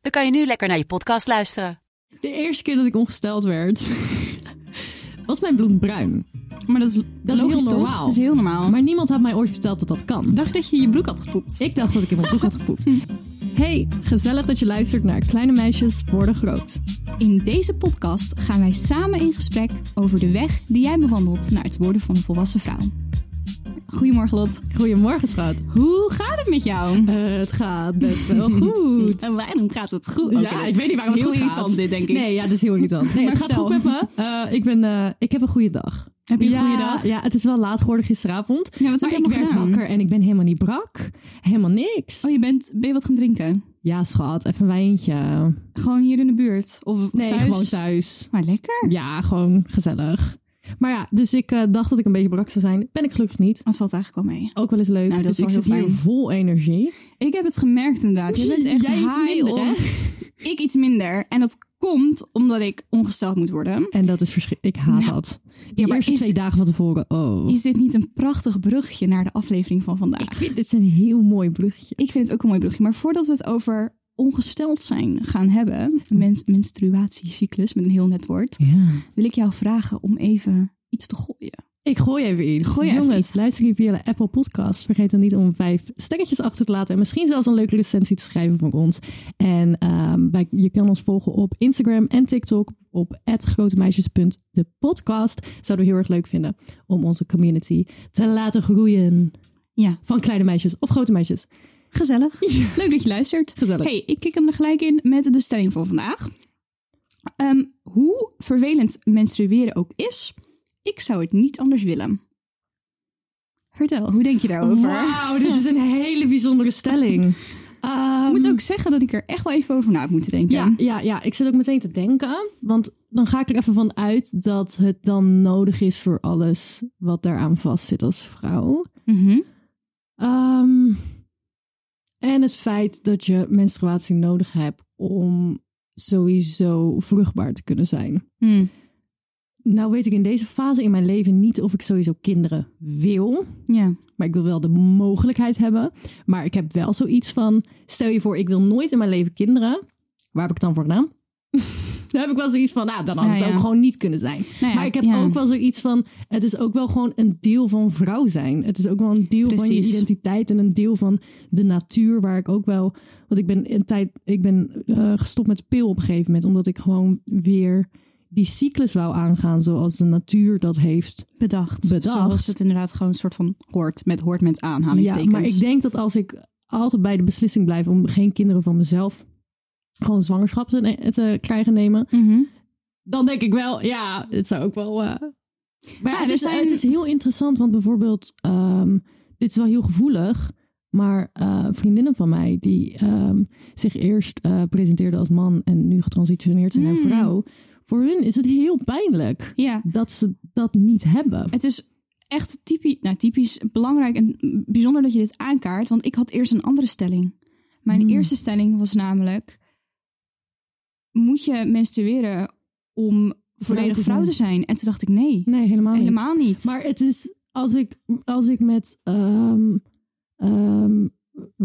dan kan je nu lekker naar je podcast luisteren. De eerste keer dat ik ongesteld werd, was mijn bloed bruin. Maar dat is, Dat is heel toch? normaal. Dat is heel normaal. Maar niemand had mij ooit verteld dat dat kan. dacht dat je je broek had gepoept. Ik dacht dat ik in mijn broek had gepoept. Hey, gezellig dat je luistert naar Kleine Meisjes Worden Groot. In deze podcast gaan wij samen in gesprek over de weg die jij bewandelt naar het worden van een volwassen vrouw. Goedemorgen Lot. Goedemorgen, schat. Hoe gaat het met jou? Eh, het gaat best wel goed. En waarom gaat het goed? Ja, ik weet niet waarom het heel goed gaat. irritant dit, denk ik. Nee, ja, dat is heel irritant. Nee, Maar het gaat goed met me. Eh, ik, ben, eh, ik heb een goede dag. Heb je een ja, goede dag? Ja, het is wel laat geworden gisteravond. Ja, wat maar ik werd wakker en ik ben helemaal niet brak. Helemaal niks. Oh, je bent, ben je wat gaan drinken? Ja, schat, even een wijntje. Gewoon hier in de buurt? Of Nee, thuis? gewoon thuis. Maar lekker. Ja, gewoon gezellig. Maar ja, dus ik eh, dacht dat ik een beetje brak zou zijn. Ben ik gelukkig niet. Dat valt eigenlijk wel mee. Ook wel eens leuk. Nou, dat dus is ik zit hier vol energie. Ik heb het gemerkt inderdaad. Je bent echt Jij iets high minder, on- Ik iets minder. En dat komt omdat ik ongesteld moet worden. En dat is verschrikkelijk. Ik haat Nou, dat. ja, Die maar eerste is- twee dagen van tevoren. Oh. Is dit niet een prachtig bruggetje naar de aflevering van vandaag? Ik vind dit een heel mooi bruggetje. Ik vind het ook een mooi bruggetje. Maar voordat we het over ongesteld zijn gaan hebben, mens, menstruatiecyclus met een heel net woord, Ja. wil ik jou vragen om even iets te gooien. Ik gooi even iets. Gooi even Jongens, iets. luister je via de Apple Podcast. Vergeet dan niet om vijf sterretjes achter te laten. En misschien zelfs een leuke recensie te schrijven van ons. En ehm, wij, je kan ons volgen op Instagram en TikTok op grotemeisjes.depodcast. Zouden we heel erg leuk vinden om onze community te laten groeien. Ja, Van kleine meisjes of grote meisjes. Gezellig. Leuk dat je luistert. Gezellig. Hey, ik kik hem er gelijk in met de stelling van vandaag. Ehm, hoe vervelend menstrueren ook is, ik zou het niet anders willen. Vertel, hoe denk je daarover? Wauw, dit is een hele bijzondere stelling. Ik moet ook zeggen dat ik er echt wel even over na heb moeten denken. Ja, ja, ja, ik zit ook meteen te denken. Want dan ga ik er even van uit dat het dan nodig is voor alles wat daaraan vastzit als vrouw. Ehm, en het feit dat je menstruatie nodig hebt om sowieso vruchtbaar te kunnen zijn. Hm. Nou weet ik in deze fase in mijn leven niet of ik sowieso kinderen wil. Ja. Maar ik wil wel de mogelijkheid hebben. Maar ik heb wel zoiets van: stel je voor, ik wil nooit in mijn leven kinderen. Waar heb ik het dan voor gedaan? Dan heb ik wel zoiets van, nou, dan had het ja. ook gewoon niet kunnen zijn. Nou ja, maar ik heb ook wel zoiets van, het is ook wel gewoon een deel van vrouw zijn. Het is ook wel een deel van je identiteit en een deel van de natuur waar ik ook wel, want ik ben een tijd, ik ben eh, gestopt met de pil op een gegeven moment, omdat ik gewoon weer die cyclus wou aangaan zoals de natuur dat heeft bedacht. Bedacht. Zoals het inderdaad gewoon een soort van hoort met, hoort met Ja, aanhalingstekens. maar ik denk dat als ik altijd bij de beslissing blijf om geen kinderen van mezelf gewoon zwangerschap te, krijgen nemen, Mhm. dan denk ik wel, ja, het zou ook wel. eh, Maar ja, het, is, zijn- het is heel interessant, want bijvoorbeeld, ehm, dit is wel heel gevoelig, maar eh, vriendinnen van mij die ehm, zich eerst eh presenteerden als man en nu getransitioneerd zijn naar Mm. vrouw, voor hun is het heel pijnlijk Ja, dat ze dat niet hebben. het is echt typisch, nou, typisch belangrijk en bijzonder dat je dit aankaart. Want ik had eerst een andere stelling. Mijn Hmm. eerste stelling was namelijk... Moet je menstrueren om volledig vrouw zijn. te zijn? En toen dacht ik nee, Nee, helemaal niet. helemaal niet. Maar het is als ik, als ik met ehm, ehm,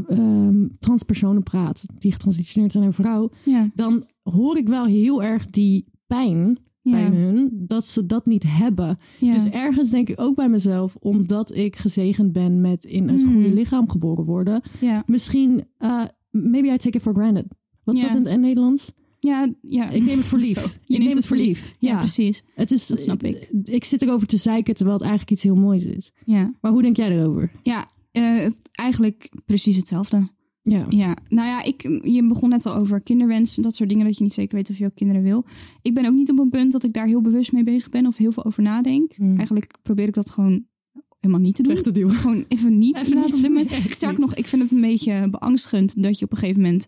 ehm, transpersonen praat, die getransitioneerd zijn naar vrouw, ja, dan hoor ik wel heel erg die pijn bij ja, hun dat ze dat niet hebben. ja. Dus ergens denk ik ook bij mezelf, omdat ik gezegend ben met in het Mm. goede lichaam geboren worden, ja. misschien, eh, maybe I take it for granted. Wat is dat in het Nederlands? Ja, ja. Ik neem het voor lief. Zo, Je neem neemt het voor lief. Ja, Ja. precies. Het is, Dat snap ik. Ik zit erover te zeiken, terwijl het eigenlijk iets heel moois is. Ja, Maar hoe denk jij erover? ja eh, eigenlijk precies hetzelfde. Ja. Ja, nou ja, ik, je begon net al over kinderwens, dat soort dingen, dat je niet zeker weet of je ook kinderen wil. Ik ben ook niet op een punt dat ik daar heel bewust mee bezig ben of heel veel over nadenk. Mm. Eigenlijk probeer ik dat gewoon helemaal niet te doen. Weg te duwen. Gewoon even niet. Even niet. op dit moment. Sterk nog, ik vind het een beetje beangstigend dat je op een gegeven moment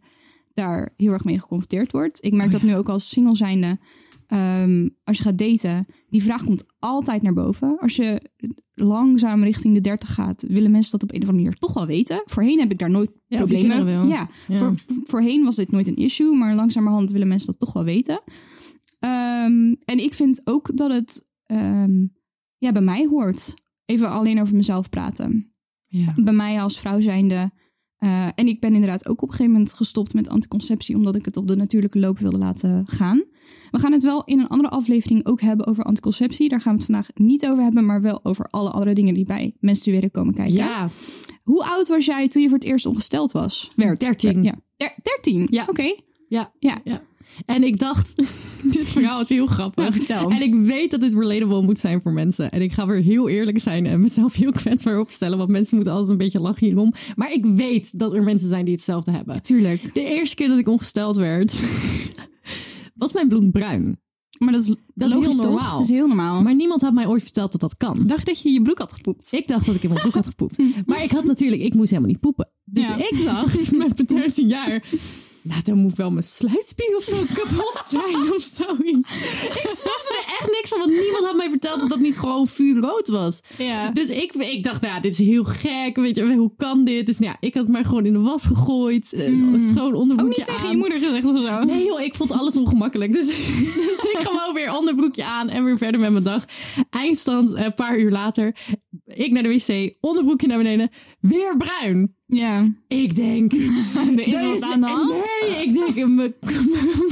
daar heel erg mee geconfronteerd wordt. Ik merk dat nu ook als single zijnde. ehm, als je gaat daten, die vraag komt altijd naar boven. Als je langzaam richting de 30 gaat, willen mensen dat op een of andere manier toch wel weten. Voorheen heb ik daar nooit Ja, problemen. wil. Ja, Ja. Voor, voorheen was dit nooit een issue, maar langzamerhand willen mensen dat toch wel weten. Ehm, en ik vind ook dat het ehm, ja, bij mij hoort. Even alleen over mezelf praten Ja. bij mij als vrouw zijnde. Eh, en ik ben inderdaad ook op een gegeven moment gestopt met anticonceptie, omdat ik het op de natuurlijke loop wilde laten gaan. We gaan het wel in een andere aflevering ook hebben over anticonceptie. Daar gaan we het vandaag niet over hebben, maar wel over alle andere dingen die bij menstrueren komen kijken. Ja. Hoe oud was jij toen je voor het eerst ongesteld was? Werd. 13. Ja. Der- 13? Ja. Oké. Ja. Ja. ja. En ik dacht, dit verhaal is heel grappig. Nou, vertel. En ik weet dat dit relatable moet zijn voor mensen. En ik ga weer heel eerlijk zijn en mezelf heel kwetsbaar opstellen. Want mensen moeten altijd een beetje lachen hierom. Maar ik weet dat er mensen zijn die hetzelfde hebben. Tuurlijk. De eerste keer dat ik ongesteld werd, was mijn bloed bruin. Maar dat is, Dat is heel normaal. Dat is heel normaal. Maar niemand had mij ooit verteld dat dat kan. dacht dat je je broek had gepoept. Ik dacht dat ik in mijn broek had gepoept. Maar ik had natuurlijk, ik moest helemaal niet poepen. Dus Ja. ik dacht met mijn 13 jaar. Nou, dan moet wel mijn sluitspiegel of zo kapot zijn of zoiets. Ik snapte er echt niks van, want niemand had mij dat dat niet gewoon vuurrood was. Ja. Dus ik, ik dacht, nou, dit is heel gek. Weet je, hoe kan dit? Dus nou ja, ik had het maar gewoon in de was gegooid. eh, Een schoon Ook onderbroekje niet tegen aan. je moeder gezegd of zo. Nee joh, ik vond alles ongemakkelijk. Dus, dus ik gewoon weer onderbroekje aan en weer verder met mijn dag. Eindstand, eh, een paar uur later. Ik naar de wc, onderbroekje naar beneden. Weer bruin. Ja. Ik denk... Er is wat aan de hand. Nee, ik denk, mijn,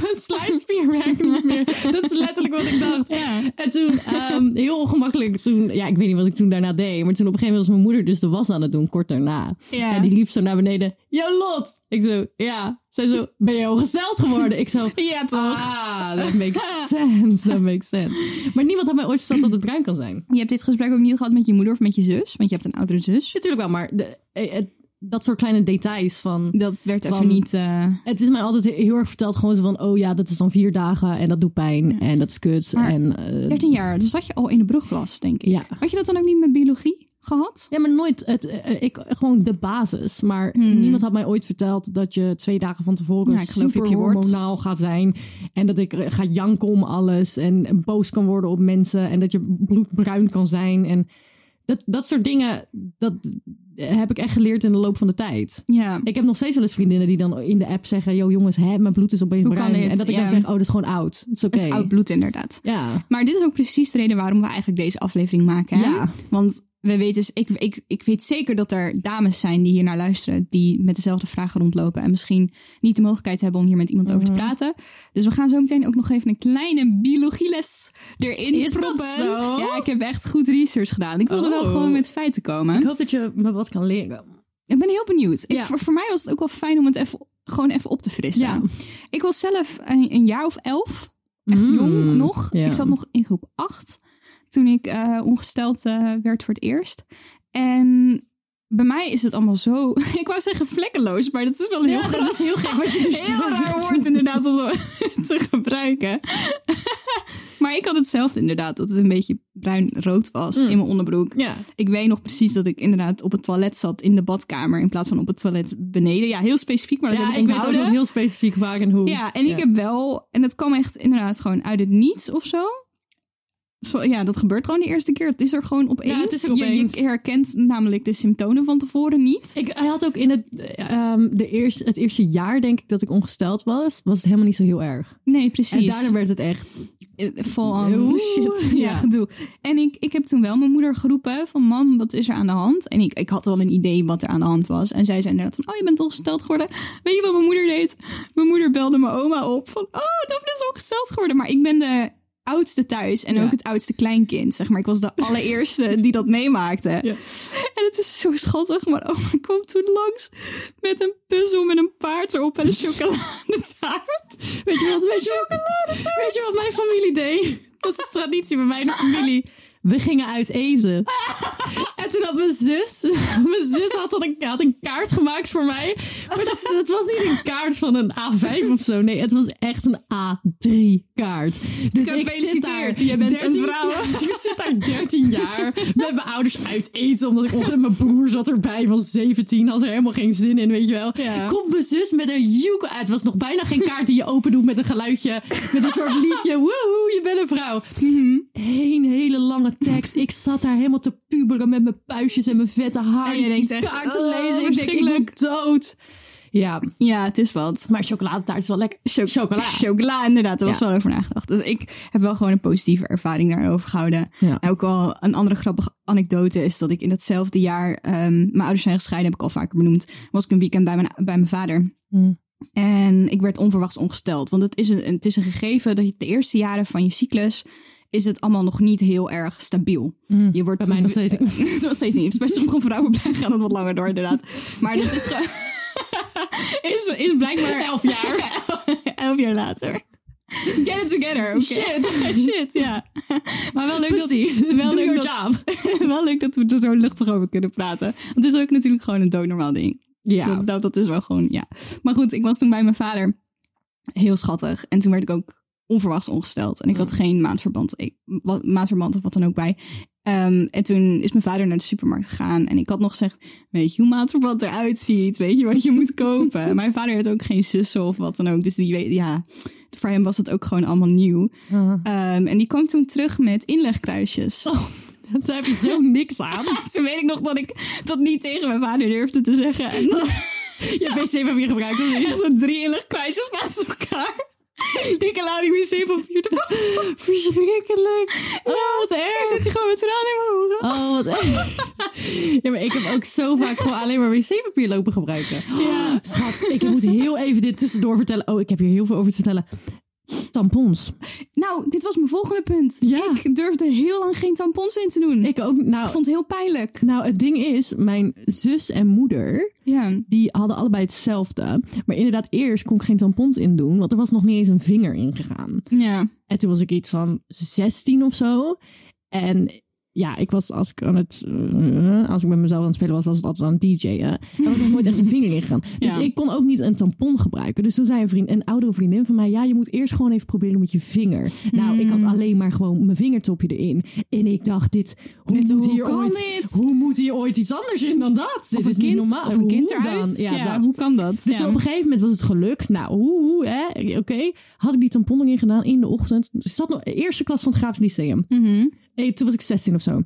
mijn werkt niet meer. Dat is letterlijk wat ik dacht. Ja. En toen, ehm, heel ongemakkelijk, toen, ja, ik weet niet wat ik toen daarna deed. Maar toen op een gegeven moment was mijn moeder dus de was aan het doen, kort daarna. Ja. En die liep zo naar beneden. Yo, Lot! Ik zo, ja. Zij zo, ben je ongesteld geworden? Ik zo, Ja, toch? ah, that makes sense, that makes sense. Maar niemand had mij ooit verteld dat het bruin kan zijn. Je hebt dit gesprek ook niet gehad met je moeder of met je zus, want je hebt een oudere zus. Natuurlijk wel, maar de, eh, het- dat soort kleine details van... Dat werd even Van- niet. eh, Het is mij altijd heel erg verteld gewoon zo van... oh ja, dat is dan vier dagen en dat doet pijn en dat is kut. Maar- en, eh, 13 jaar, dus zat je al in de brugklas, denk ik. Ja. Had je dat dan ook niet met biologie gehad? Ja, maar nooit het, eh, ik, gewoon de basis. Maar Hmm. niemand had mij ooit verteld dat je twee dagen van tevoren Ja, super hormonaal gaat zijn. En dat ik eh, ga janken om alles en boos kan worden op mensen. En dat je bloed bruin kan zijn. En dat, dat soort dingen, dat heb ik echt geleerd in de loop van de tijd. Ja. Ik heb nog steeds wel eens vriendinnen die dan in de app zeggen... yo jongens, hè, mijn bloed is opeens Hoe kan bruin. En dat ik Ja. dan zeg, oh, dat is gewoon oud. Het is oké. Is oud bloed, inderdaad. Ja. Maar dit is ook precies de reden waarom we eigenlijk deze aflevering maken. Hè? Ja. Want we weten, dus- ik, ik, ik weet zeker dat er dames zijn die hier naar luisteren, die met dezelfde vragen rondlopen en misschien niet de mogelijkheid hebben om hier met iemand over te Mhm. praten. Dus we gaan zo meteen ook nog even een kleine biologieles erin Is proppen. Ja, ik heb echt goed research gedaan. Ik wilde wel Oh. gewoon met feiten komen. Ik hoop dat je me wat kan leren. Ik ben heel benieuwd. Ik, voor, voor mij was het ook wel fijn om het even, gewoon even op te frissen. Ja. Ik was zelf een, een jaar of elf. Echt Mm, jong nog. ja. Ik zat nog in groep acht. Toen ik eh, ongesteld eh, werd voor het eerst. En bij mij is het allemaal zo... Ik wou zeggen vlekkeloos, maar dat is wel heel Ja, dat is heel gek wat je dus Heel zegt. raar woord inderdaad om te gebruiken. maar ik had hetzelfde inderdaad. Dat het een beetje bruin-rood was in mijn onderbroek. Ja. Ik weet nog precies dat ik inderdaad op het toilet zat in de badkamer in plaats van op het toilet beneden. Ja, heel specifiek, maar dat Ja, heb ik ik weet ook nog heel specifiek waar en hoe. Ja, en ik heb wel, en dat kwam echt inderdaad gewoon uit het niets of zo. Ja, dat gebeurt gewoon de eerste keer. Het is er gewoon opeens. Ja, het is er Je- opeens. Je, herkent namelijk de symptomen van tevoren niet. Ik hij had ook in het, ehm, de eerste, het eerste jaar, denk ik, dat ik ongesteld was, was het helemaal niet zo heel erg. Nee, precies. En daarna werd het echt. Eh, Vol aan Oeh, shit. Ja, ja. gedoe. En ik, ik heb toen wel mijn moeder geroepen van... Mam, wat is er aan de hand? En ik, ik had wel een idee wat er aan de hand was. En zij zei inderdaad van... Oh, je bent ongesteld geworden. Weet je wat mijn moeder deed? Mijn moeder belde mijn oma op van... Oh, Daphne is ongesteld geworden. Maar ik ben de oudste thuis en Ja. ook het oudste kleinkind. Zeg maar, ik was de allereerste die dat meemaakte. Ja. En het is zo schattig. Maar oma kwam toen langs met een puzzel met een paard erop en een chocoladetaart. Weet je wat, weet je, weet je wat mijn familie deed? Dat is traditie bij mij in de familie. We gingen uit eten. en toen had mijn zus, mijn zus had, dan een, had een kaart gemaakt voor mij. Maar dat, dat was niet een kaart van een A5 of zo. Nee, het was echt een A3 kaart. Dus ik zit daar. Jij bent een vrouw. ik zit daar 13 jaar met mijn ouders uit eten. Omdat ik op mijn broer zat erbij van 17. Had er helemaal geen zin in, weet je wel. Ja. Komt mijn zus met een joek. Het was nog bijna geen kaart die je open doet met een geluidje. Met een soort liedje. Woehoe, je bent een vrouw. Hele lange tekst. Ik zat daar helemaal te puberen met mijn puistjes en mijn vette haar. En je denkt echt, kaart te oh, lezen. Ik denk, ik verschrikkelijk. word dood. Ja, Ja, het is wat. maar chocoladetaart is wel lekker. chocola. Chocola, inderdaad. Er was Ja. wel over nagedacht. Dus ik heb wel gewoon een positieve ervaring daarover gehouden. Ja. En ook wel een andere grappige anekdote is dat ik in datzelfde jaar... ehm, mijn ouders zijn gescheiden, heb ik al vaker benoemd. Was ik een weekend bij mijn, bij mijn vader. Hmm. En ik werd onverwachts ongesteld. Want het is een, het is een gegeven dat je de eerste jaren van je cyclus... is het allemaal nog niet heel erg stabiel. Je wordt Bij mij nog steeds niet. nog steeds niet. Bij sommige vrouwen gaat het wat langer door, inderdaad. Maar dit is, is, is blijkbaar... Elf jaar. Elf jaar later. Get it together, oké. Shit. Shit, ja. Maar wel leuk dat... Wel Do leuk dat, job. wel leuk dat we er zo luchtig over kunnen praten. Want het is ook natuurlijk gewoon een doodnormaal ding. Ja. Dat, dat is wel gewoon, ja. Maar goed, ik was toen bij mijn vader. Heel schattig. En toen werd ik ook onverwachts ongesteld. En ik had geen maandverband, ik, wat, maandverband of wat dan ook bij. Ehm, en toen is mijn vader naar de supermarkt gegaan. En ik had nog gezegd, weet je hoe maandverband eruit ziet? Weet je wat je moet kopen? mijn vader had ook geen zussen of wat dan ook. Dus die weet, ja, voor hem was het ook gewoon allemaal nieuw. Ehm, en die kwam toen terug met inlegkruisjes. Daar heb je zo niks aan. Toen weet ik nog dat ik dat niet tegen mijn vader durfde te zeggen. En Je wc-papier gebruikt echt zo drie inlegkruisjes naast elkaar. Dikke lading wc-papier te Verschrikkelijk. Oh, wat erg. zit hij gewoon met tranen in mijn ogen. Oh, wat erg. Ja, maar ik heb ook zo vaak gewoon alleen maar wc-papier lopen gebruiken. Ja. Schat, ik moet heel even dit tussendoor vertellen. Oh, ik heb hier heel veel over te vertellen. Tampons. Nou, dit was mijn volgende punt. Ja. Ik durfde heel lang geen tampons in te doen. Ik Ik ook. Nou, vond het heel pijnlijk. nou, het ding is, mijn zus en moeder, Ja. die hadden allebei hetzelfde. Maar inderdaad, eerst kon ik geen tampons in doen, want er was nog niet eens een vinger in gegaan. Ja. En toen was ik iets van 16 of zo. En ja, ik was als ik aan het, eh, als ik met mezelf aan het spelen was, was het altijd aan het DJ'en. Er was nog nooit echt een vinger in gegaan. Dus Ja. ik kon ook niet een tampon gebruiken. Dus toen zei een vriend, een oudere vriendin van mij, ja, je moet eerst gewoon even proberen met je vinger. Nou, ik had Hmm. alleen maar gewoon mijn vingertopje erin. En ik dacht, dit, hoe Dit- moet hier kan ooit, dit? hoe moet hier ooit iets anders in dan dat? Dit Of is een niet kind, normaal. of een kind Hoe eruit. dan? Ja, hoe kan dat? Dus ja. op een gegeven moment was het gelukt. Nou, hoe, hoe, hè? Oké. Had ik die tampon erin gedaan in de ochtend. Dus zat nog eerste klas van het Graafs Lyceum. Mhm. Hey, toen was ik 16 of zo.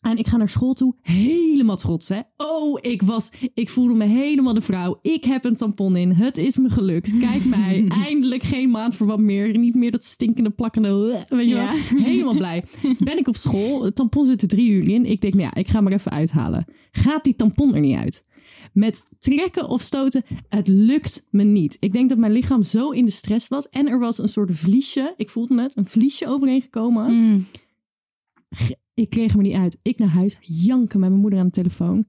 En ik ga naar school toe, helemaal trots, hè. Oh, ik was, ik voelde me helemaal de vrouw. Ik heb een tampon in, het is me gelukt. Kijk mij, eindelijk geen maandverband meer. Niet meer dat stinkende, plakkende, weet je Ja. wel. Helemaal blij. Ben ik op school, het tampon zit er drie uur in. Ik denk, nou ja, ik ga maar even uithalen. Gaat die tampon er niet uit? Met trekken of stoten, het lukt me niet. Ik denk dat mijn lichaam zo in de stress was. En er was een soort vliesje, ik voelde het, een vliesje overheen gekomen. Mm. Ik kreeg er niet uit. Ik naar huis, janken met mijn moeder aan de telefoon.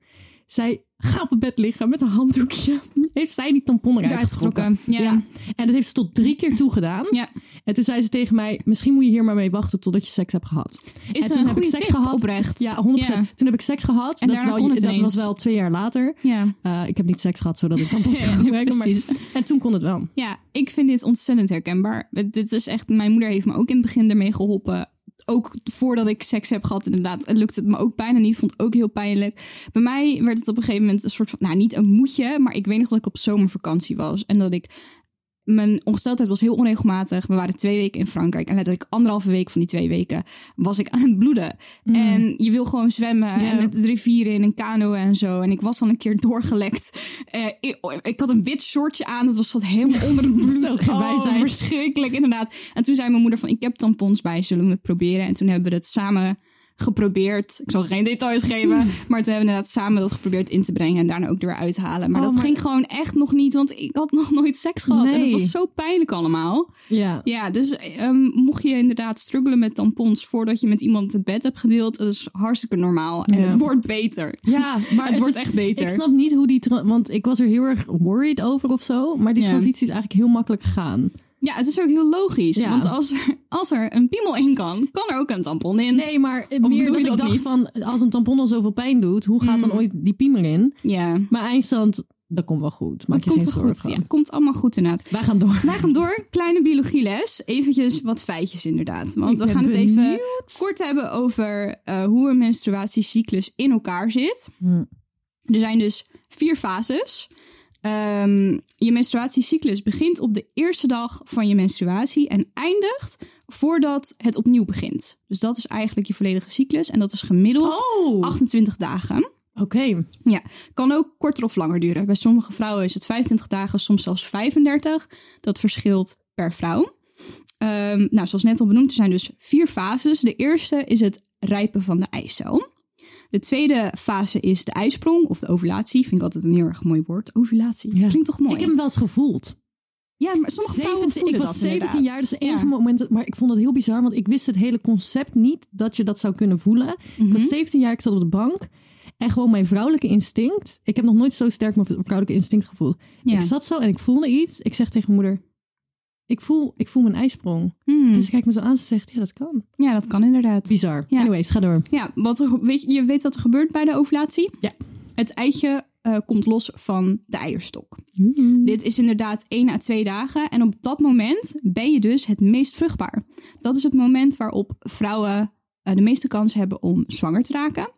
Zij ga op het bed liggen met een handdoekje. Heeft zij die tampon eruit getrokken. Ja. En dat heeft ze tot drie keer toe gedaan. Ja. En toen zei ze tegen mij, misschien moet je hier maar mee wachten totdat je seks hebt gehad. Is en een heb goede ik seks tip, gehad. oprecht. Ja, 100%. Ja. Toen heb ik seks gehad. En dat wel- kon het dat was wel twee jaar later. Ja. Eh, ik heb niet seks gehad zodat ik tampons kon gebruiken. maar-. En toen kon het wel. Ja, ik vind dit ontzettend herkenbaar. Dit is echt, mijn moeder heeft me ook in het begin ermee geholpen. Ook voordat ik seks heb gehad, inderdaad, lukt het me ook bijna niet. Vond het ook heel pijnlijk. Bij mij werd het op een gegeven moment een soort van, nou niet een moedje, maar ik weet nog dat ik op zomervakantie was. En dat ik, mijn ongesteldheid was heel onregelmatig. We waren twee weken in Frankrijk. En letterlijk anderhalve week van die twee weken was ik aan het bloeden. En je wil gewoon zwemmen en met de rivieren in een kano en zo. En ik was al een keer doorgelekt. Eh, ik, ik had een wit shortje aan. Dat was wat helemaal onder het bloed. Zo wij Oh, zijn. verschrikkelijk inderdaad. En toen zei mijn moeder van, ik heb tampons bij, zullen we het proberen? En toen hebben we het samen geprobeerd. Ik zal geen details geven. Maar toen hebben we inderdaad samen dat geprobeerd in te brengen. En daarna ook er weer uithalen. Maar Oh, dat maar- ging gewoon echt nog niet. Want ik had nog nooit seks gehad. En het Nee. was zo pijnlijk allemaal. Ja. Ja, dus ehm, mocht je inderdaad struggelen met tampons voordat je met iemand het bed hebt gedeeld, dat is hartstikke normaal. En Ja. het wordt beter. Ja, maar Het wordt is- echt beter. Ik snap niet hoe die... Want ik was er heel erg worried over of zo. Maar die Ja. transitie is eigenlijk heel makkelijk gegaan. Ja, het is ook heel logisch. Ja. Want als er, als er een piemel in kan, kan er ook een tampon in. Nee, maar meer bedoel dat ik dacht niet? van, als een tampon al zoveel pijn doet, hoe gaat dan ooit die piemer in? Ja, Maar eindstand, dat komt wel goed. Maak dat komt wel goed. Ja, komt allemaal goed inderdaad. Wij gaan door. Wij gaan door. Kleine biologieles. Eventjes wat feitjes inderdaad. Want Ik we gaan het even kort hebben over eh, hoe een menstruatiecyclus in elkaar zit. Hm. Er zijn dus vier fases. Ehm, je menstruatiecyclus begint op de eerste dag van je menstruatie en eindigt voordat het opnieuw begint. Dus dat is eigenlijk je volledige cyclus en dat is gemiddeld Oh, 28 dagen. oké. Ja, kan ook korter of langer duren. Bij sommige vrouwen is het 25 dagen, soms zelfs 35. Dat verschilt per vrouw. Ehm, nou, zoals net al benoemd, er zijn dus vier fases. De eerste is het rijpen van de eicel. De tweede fase is de ijsprong of de ovulatie. Vind ik altijd een heel erg mooi woord. Ovulatie. Ja. Klinkt toch mooi? Ik heb hem wel eens gevoeld. Ja, maar sommige vrouwen 17 voelen ik was dat 17 inderdaad. jaar, dat is het enige Ja. moment. Maar ik vond het heel bizar, want ik wist het hele concept niet dat je dat zou kunnen voelen. Ik Mhm. was 17 jaar, ik zat op de bank. En gewoon mijn vrouwelijke instinct. Ik heb nog nooit zo sterk mijn vrouwelijke instinct gevoeld. Ja. Ik zat zo en ik voelde iets. Ik zeg tegen mijn moeder: Ik voel, ik voel mijn ijsprong. Hmm. En ze kijkt me zo aan. Ze zegt: Ja, dat kan. Ja, dat kan inderdaad. Bizar. Ja. Anyways, ga door. Ja, wat er, weet je, je weet wat er gebeurt bij de ovulatie? Ja. Het eitje eh, komt los van de eierstok. Dit is inderdaad 1 à 2 dagen. En op dat moment ben je dus het meest vruchtbaar. Dat is het moment waarop vrouwen eh, de meeste kans hebben om zwanger te raken.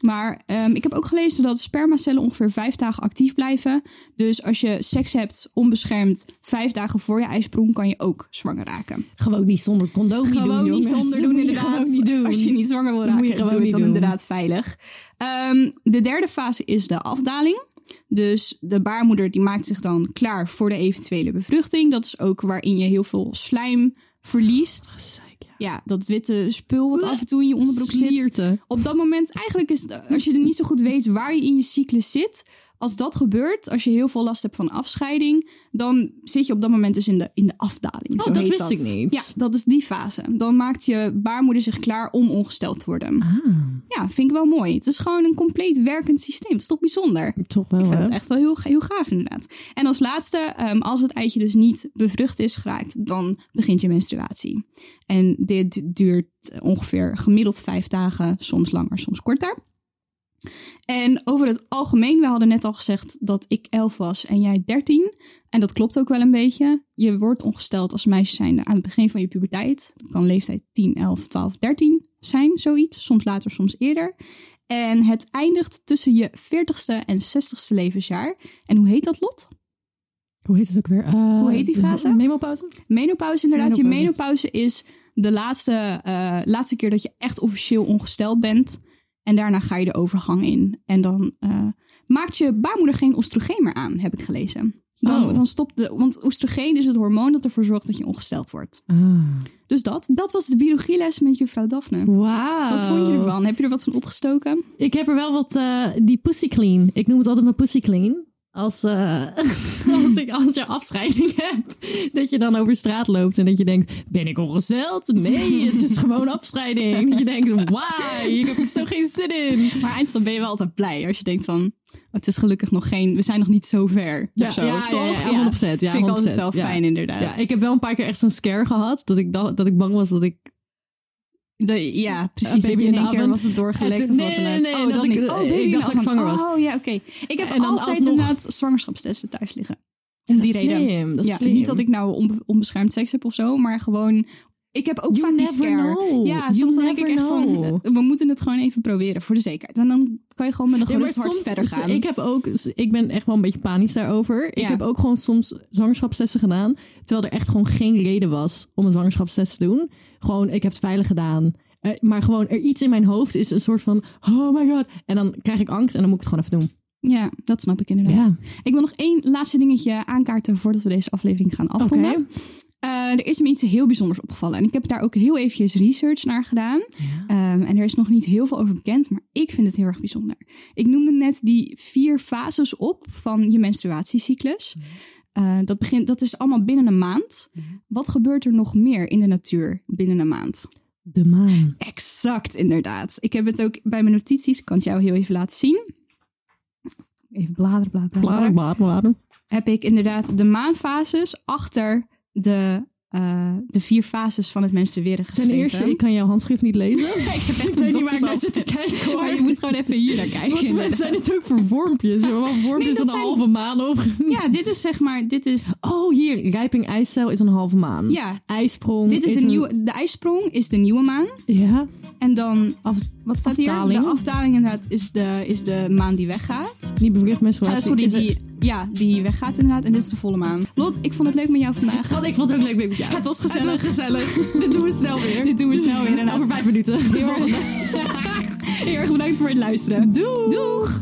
Maar ehm, ik heb ook gelezen dat spermacellen ongeveer vijf dagen actief blijven. Dus als je seks hebt onbeschermd vijf dagen voor je ijsprong, kan je ook zwanger raken. Gewoon niet zonder condoom doen, Gewoon niet jongens. zonder doen, inderdaad. gewoon niet doen. Als je niet zwanger wil Dat moet je raken, doe gewoon het dan doen. inderdaad veilig. Ehm, de derde fase is de afdaling. Dus de baarmoeder die maakt zich dan klaar voor de eventuele bevruchting. Dat is ook waarin je heel veel slijm verliest. Ja. Dat witte spul wat af en toe in je onderbroek zit. Op dat moment, eigenlijk is het, als je er niet zo goed weet waar je in je cyclus zit, als dat gebeurt, als je heel veel last hebt van afscheiding, dan zit je op dat moment dus in de, in de afdaling. Oh, zo dat heet wist ik niet. Ja, dat is die fase. Dan maakt je baarmoeder zich klaar om ongesteld te worden. Ah, Ja, vind ik wel mooi. Het is gewoon een compleet werkend systeem. Het is toch bijzonder? toch wel, Ik vind hè? het echt wel heel, heel gaaf, inderdaad. En als laatste, ehm, als het eitje dus niet bevrucht is geraakt, dan begint je menstruatie. En dit duurt ongeveer gemiddeld vijf dagen, soms langer, soms korter. En over het algemeen, we hadden net al gezegd dat ik 11 was en jij 13. En dat klopt ook wel een beetje. Je wordt ongesteld als meisje zijnde aan het begin van je puberteit. Dat kan leeftijd 10, 11, 12, 13 zijn, zoiets. Soms later, soms eerder. En het eindigt tussen je 40ste en 60ste levensjaar. En hoe heet dat lot? Hoe heet het ook weer? Eh, Hoe heet die fase? Memopauze? Menopauze inderdaad. Je Menopauze. menopauze is de laatste, eh, laatste keer dat je echt officieel ongesteld bent. En daarna ga je de overgang in. En dan eh, maakt je baarmoeder geen oestrogeen meer aan, heb ik gelezen. Dan, Oh. dan stopt de. Want oestrogeen is het hormoon dat ervoor zorgt dat je ongesteld wordt. Ah. Dus dat, dat was de biologieles met juffrouw Daphne. Wauw. Wat vond je ervan? Heb je er wat van opgestoken? Ik heb er wel wat, eh, die pussy clean. Ik noem het altijd mijn pussy clean. Als, eh, als, ik, als je afscheiding hebt, dat je dan over straat loopt en dat je denkt, ben ik ongesteld? Nee, het is gewoon afscheiding. Dat je denkt, why? Ik heb er zo geen zin in. Maar eindstand ben je wel altijd blij als je denkt van... het is gelukkig nog geen... We zijn nog niet zo ver. Ja, zo, ja, toch? ja, ja, 100%, ja, Vind ik altijd 100%, zelf ja. fijn inderdaad. Ja, ik heb wel een paar keer echt zo'n scare gehad, dat ik, dat ik bang was dat ik... De- ja, precies. baby in één keer was het doorgelekt En of wat nee, nee, oh, dat dat ik- niet. eh, Oh, ik baby dacht dat ik zwanger was. Oh, ja, oké. Ik heb En dan altijd alsnog- inderdaad zwangerschapstesten thuis liggen. Om die reden. slim, dat is ja, slim. niet dat ik nou onbe- onbeschermd seks heb of zo, maar gewoon... Ik heb ook You vaak die scare. know. Ja, You soms denk ik echt van... know. We moeten het gewoon even proberen, voor de zekerheid. En dan kan je gewoon met een Ja, gerust hart soms- verder gaan. Ik heb ook, ik ben echt wel een beetje panisch daarover. Ik heb ook gewoon soms zwangerschapstesten gedaan, terwijl er echt gewoon geen reden was om een zwangerschapstest te doen. Gewoon, ik heb het veilig gedaan. Eh, maar gewoon, er iets in mijn hoofd is een soort van, oh my god. En dan krijg ik angst en dan moet ik het gewoon even doen. Ja, dat snap ik inderdaad. Ja. Ik wil nog één laatste dingetje aankaarten voordat we deze aflevering gaan afronden. Eh, er is me iets heel bijzonders opgevallen. En ik heb daar ook heel eventjes research naar gedaan. Ehm, en er is nog niet heel veel over bekend, maar ik vind het heel erg bijzonder. Ik noemde net die vier fases op van je menstruatiecyclus. Eh, dat, begint, dat is allemaal binnen een maand. Wat gebeurt er nog meer in de natuur binnen een maand? De maan. Exact, inderdaad. Ik heb het ook bij mijn notities. Ik kan het jou heel even laten zien. Even bladeren, bladeren, bladeren. Blader, blader, blader. Heb ik inderdaad de maanfases achter de, eh, de vier fases van het menstrueren geschreven. Ten eerste, ik kan jouw handschrift niet lezen. ik heb echt Ik een weet niet waar ik naar doktersafzet. zit te kijken hoor. Maar je moet gewoon even hier naar kijken. Wat zijn het ook voor vormpjes? Wel vormpjes Nee, dat een zijn- halve maan of... Ja, dit is zeg maar, dit is, Oh, hier. Rijping ijscel is een halve maan. ja, IJsprong dit is, de een- nieuwe, de ijsprong is de nieuwe maan. Ja. En dan, Af, wat staat Afdaling. hier? De afdaling inderdaad is de, is de maan die weggaat. niet bevliegd Ah, menstruatie. sorry, Is het- die, ja, die weggaat inderdaad. En dit is de volle maan. Lot, ik vond het leuk met jou vandaag. Ik vond het ook leuk met jou. Het was gezellig. Het was gezellig. Dit doen we snel weer. Dit doen we snel weer. Over vijf minuten. Heel erg bedankt voor het luisteren. Doeg. Doeg!